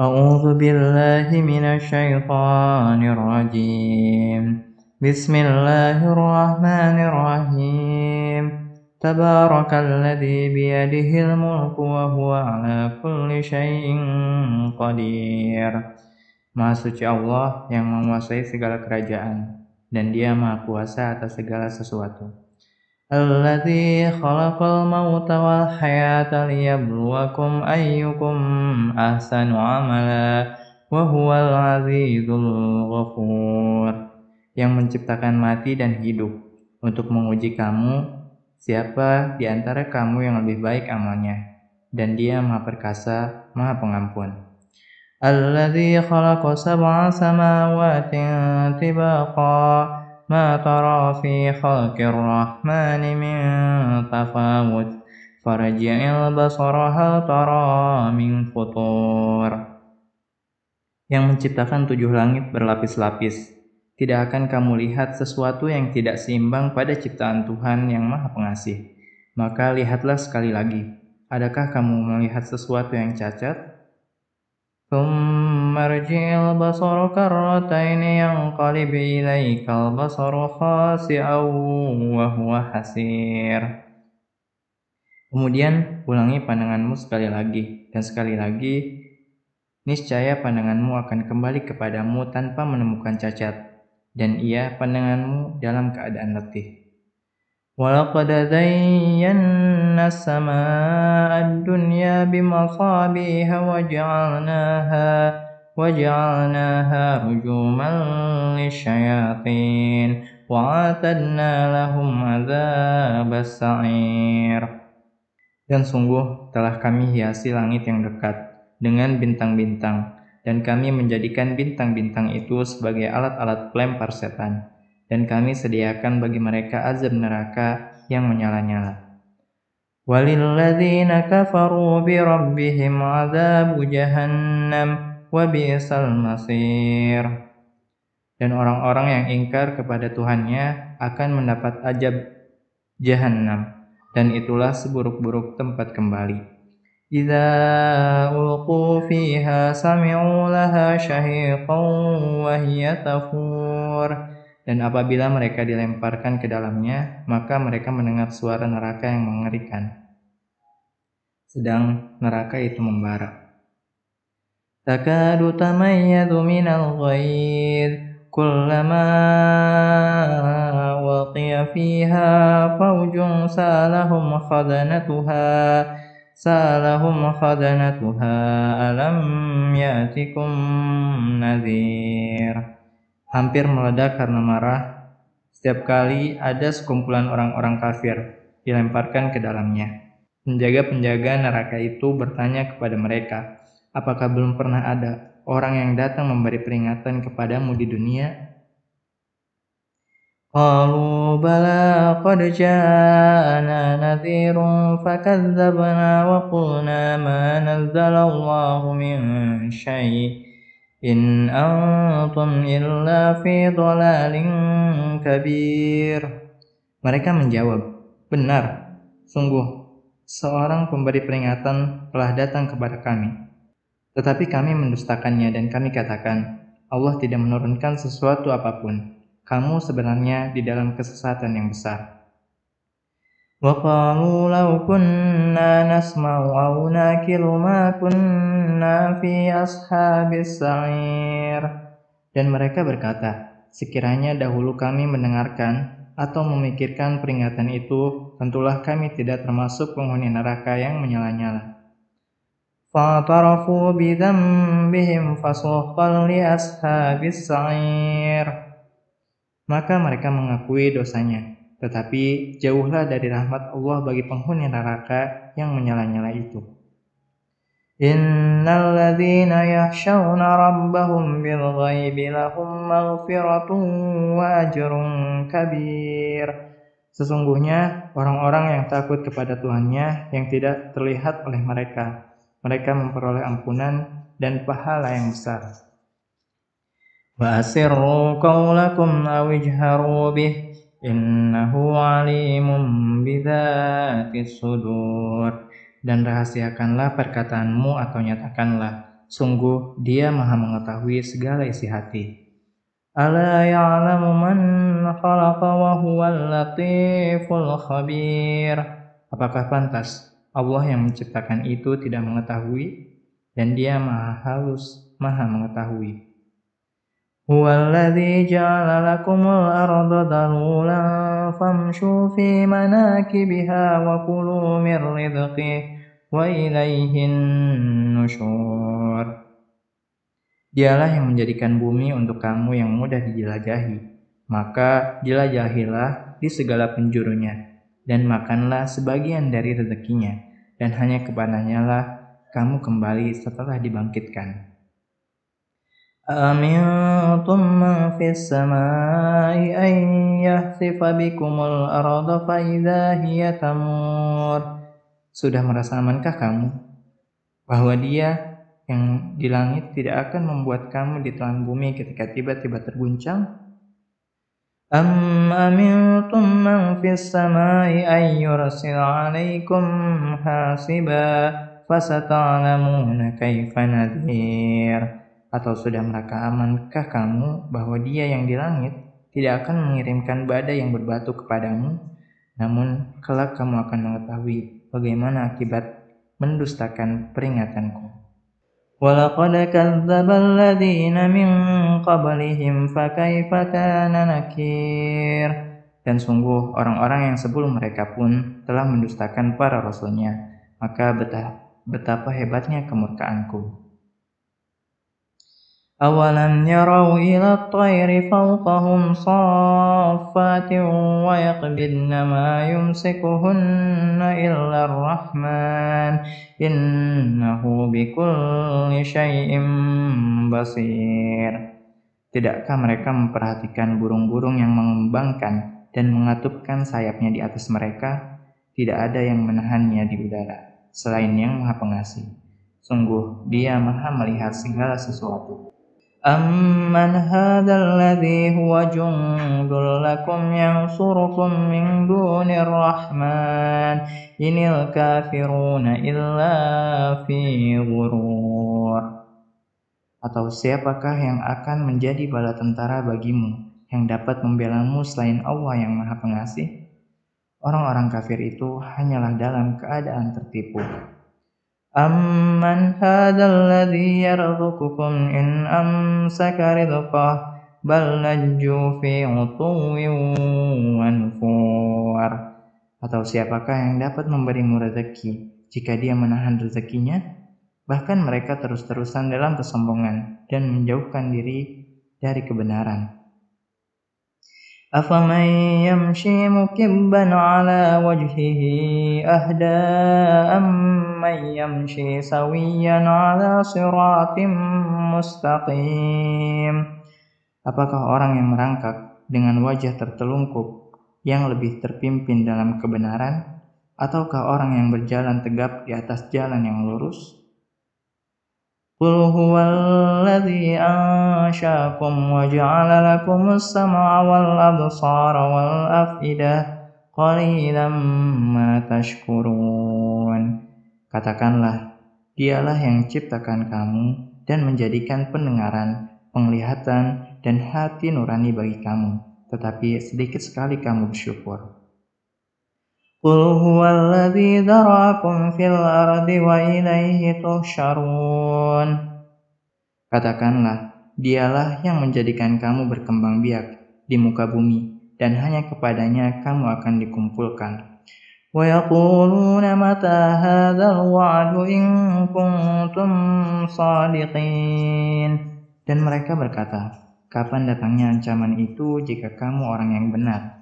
أعوذ بالله من الشيطان الرجيم بسم الله الرحمن الرحيم تبارك الذي بيده الملك وهو على كل شيء قدير Maha suci Allah yang menguasai segala kerajaan dan dia maha kuasa atas segala sesuatu. الذي خلق الموت والحياة ليبلوكم أيكم أحسن عملا وهو العزيز الغفور yang menciptakan mati dan hidup untuk menguji kamu siapa di antara kamu yang lebih baik amalnya dan dia maha perkasa maha pengampun الذي خلق سبع سماوات طباقا ما ترى في خلق الرحمن من تفاوت فرجع البصر هل ترى من فطور yang menciptakan tujuh langit berlapis-lapis. Tidak akan kamu lihat sesuatu yang tidak seimbang pada ciptaan Tuhan yang Maha Pengasih. Maka lihatlah sekali lagi. Adakah kamu melihat sesuatu yang cacat? ثم ارجع البصر كرتين ينقلب إليك البصر خاسئا وهو حسير Kemudian ulangi pandanganmu sekali lagi dan sekali lagi niscaya pandanganmu akan kembali kepadamu tanpa menemukan cacat dan ia pandanganmu dalam keadaan letih. ولقد زينا السماء الدنيا بمصابيح وجعلناها وجعلناها رجوما للشياطين وعاتدنا لهم عذاب السعير Dan sungguh telah kami hiasi langit yang dekat dengan bintang-bintang, dan kami menjadikan bintang-bintang itu sebagai alat-alat pelempar setan dan kami sediakan bagi mereka azab neraka yang menyala-nyala. Walilladzina kafaru bi rabbihim azabu jahannam wa bi'sal masir. Dan orang-orang yang ingkar kepada Tuhannya akan mendapat ajab jahannam dan itulah seburuk-buruk tempat kembali. إذا ألقوا فيها سمعوا لها شهيقا وهي تفور dan apabila mereka dilemparkan ke dalamnya, maka mereka mendengar suara neraka yang mengerikan. Sedang neraka itu membara. Takadu tamayyadu minal ghaid kullama waqiya fiha fawjun salahum khadanatuha salahum khadanatuha alam ya'tikum nadhir hampir meledak karena marah setiap kali ada sekumpulan orang-orang kafir dilemparkan ke dalamnya. Penjaga-penjaga neraka itu bertanya kepada mereka, apakah belum pernah ada orang yang datang memberi peringatan kepadamu di dunia? Qalu bala qad ja'ana nadhirun fakadzabna wa qulna ma nazzalallahu min syai'in In antum illa fi dhalalin kabir. Mereka menjawab, benar, sungguh, seorang pemberi peringatan telah datang kepada kami. Tetapi kami mendustakannya dan kami katakan, Allah tidak menurunkan sesuatu apa pun. Kamu sebenarnya di dalam kesesatan yang besar. وقالوا لو كنا نسمع أو ناكل ما كنا في أصحاب السعير dan mereka berkata sekiranya dahulu kami mendengarkan atau memikirkan peringatan itu tentulah kami tidak termasuk penghuni neraka yang menyala-nyala فاعترفوا بذنبهم فسوقا لأصحاب السعير maka mereka mengakui dosanya tetapi jauhlah dari rahmat Allah bagi penghuni neraka yang menyala-nyala itu. Innal ladzina yakhshawna rabbahum bil ghaibi lahum maghfiratun wa ajrun kabir. Sesungguhnya orang-orang yang takut kepada Tuhannya yang tidak terlihat oleh mereka, mereka memperoleh ampunan dan pahala yang besar. Wa asirru qawlakum aw ijharu bih Innahu alimun bidzatis sudur dan rahasiakanlah perkataanmu atau nyatakanlah Sungguh dia maha mengetahui segala isi hati. Ala ya'lamu man khalaqa wa huwal latiful khabir. Apakah pantas Allah yang menciptakan itu tidak mengetahui dan dia maha halus, maha mengetahui. Ja'ala lakumul arda dalulan famshu fi manakibiha wa kulu min rizqih wa ilaihin nusyur. Dialah yang menjadikan bumi untuk kamu yang mudah dijelajahi. Maka jelajahilah di segala penjurunya, dan makanlah sebagian dari rezekinya, dan hanya kepadanya lah kamu kembali setelah dibangkitkan. أأمنتم من في السماء أن يخسف بكم الأرض فإذا هي تمور Sudah merasa amankah kamu bahwa dia yang di langit tidak akan membuat kamu ditelan bumi ketika tiba-tiba terguncang? أم أمنتم من في السماء أن يرسل عليكم حاسبا فستعلمون كيف نذير Atau sudah mereka amankah kamu bahwa dia yang di langit tidak akan mengirimkan badai yang berbatu kepadamu? Namun kelak kamu akan mengetahui bagaimana akibat mendustakan peringatanku. ولقد كذب الذين من قبلهم فكيف كان نكير dan sungguh orang-orang yang sebelum mereka pun telah mendustakan para rasulnya maka betapa hebatnya kemurkaanku أولم يروا إلى الطير فوقهم صافات ويقبضن ما يمسكهن إلا الرحمن إنه بكل شيء بصير Tidakkah mereka memperhatikan burung-burung yang mengembangkan dan mengatupkan sayapnya di atas mereka? Tidak ada yang menahannya di udara, selain yang maha pengasih. Sungguh, dia maha melihat segala sesuatu. أمن هذا الذي هو جند لكم ينصركم من دون الرحمن إن الكافرون إلا في غرور Atau siapakah yang akan menjadi bala tentara bagimu yang dapat membelamu selain Allah yang maha pengasih? Orang-orang kafir itu hanyalah dalam keadaan tertipu. أمن هذا الذي يرزقكم إن أمسك رزقه بل لجوا في عطو ونفور Atau siapakah yang dapat memberimu rezeki jika dia menahan rezekinya? Bahkan mereka terus-terusan dalam kesombongan dan menjauhkan diri dari kebenaran. أفمن يمشي مكبا على وجهه أهدى أمن يمشي سويا على صراط مستقيم Apakah orang yang merangkak dengan wajah tertelungkup yang lebih terpimpin dalam kebenaran, ataukah orang yang berjalan tegap di atas jalan yang lurus? قل هو الذي أنشأكم وجعل لكم السمع والأبصار والأفئدة قليلا ما تشكرون Katakanlah, dialah yang ciptakan kamu dan menjadikan pendengaran, penglihatan, dan hati nurani bagi kamu, tetapi sedikit sekali kamu bersyukur. قل هو الذي ذرأكم في الأرض وإليه تحشرون Katakanlah, dialah yang menjadikan kamu berkembang biak di muka bumi, dan hanya kepadanya kamu akan dikumpulkan. وَيَقُولُونَ مَتَى هَذَا الْوَعْدُ إِن كُنتُمْ صَادِقِينَ Dan mereka berkata, kapan datangnya ancaman itu jika kamu orang yang benar?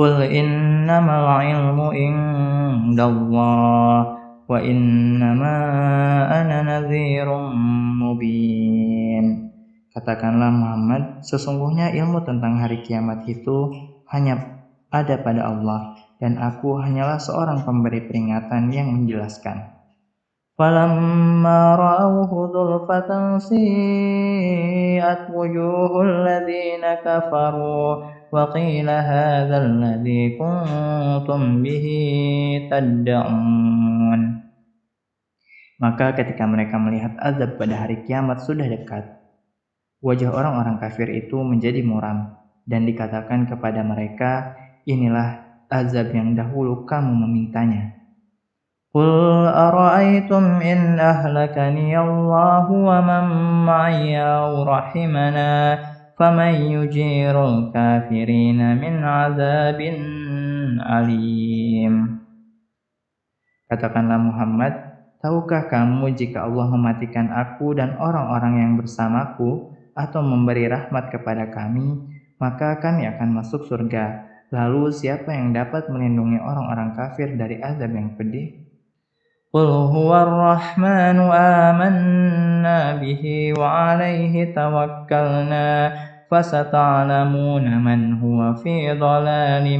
قل إنما العلم عند الله وإنما أنا نذير مبين Katakanlah Muhammad, sesungguhnya ilmu tentang hari kiamat itu hanya ada pada Allah dan aku hanyalah seorang pemberi peringatan yang menjelaskan. فلما رأوه ظلفة سيئت وجوه الذين كفروا وقيل هذا الذي كنتم به تدعون Maka ketika mereka melihat azab pada hari kiamat sudah dekat, wajah orang-orang kafir itu menjadi muram dan dikatakan kepada mereka, inilah azab yang dahulu kamu memintanya. Qul ara'aytum in ahlakani Allah wa man ma'ya rahimana faman yujirul kafirina min azabin alim. Katakanlah Muhammad, Tahukah kamu jika Allah mematikan aku dan orang-orang yang bersamaku atau memberi rahmat kepada kami, maka kami akan masuk surga. Lalu siapa yang dapat melindungi orang-orang kafir dari azab yang pedih? Huwa ar-Rahmanu amanna bihi wa alaihi tawakkalna fasata'lamuna man huwa fi dhalalim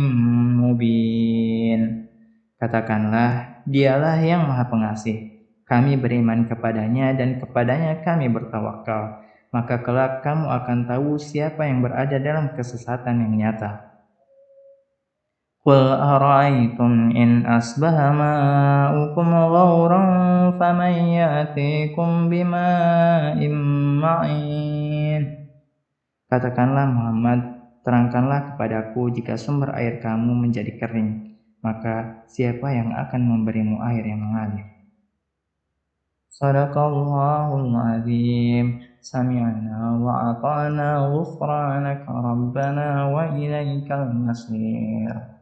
mubin. Katakanlah, dialah yang maha pengasih kami beriman kepadanya dan kepadanya kami bertawakal. Maka kelak kamu akan tahu siapa yang berada dalam kesesatan yang nyata. Qul ara'aytum in asbaha ma'ukum ghawran faman ya'tikum bima'in ma'in. Katakanlah Muhammad, terangkanlah kepadaku jika sumber air kamu menjadi kering, maka siapa yang akan memberimu air yang mengalir? صدق الله العظيم سمعنا وأطعنا غفرانك ربنا وإليك المصير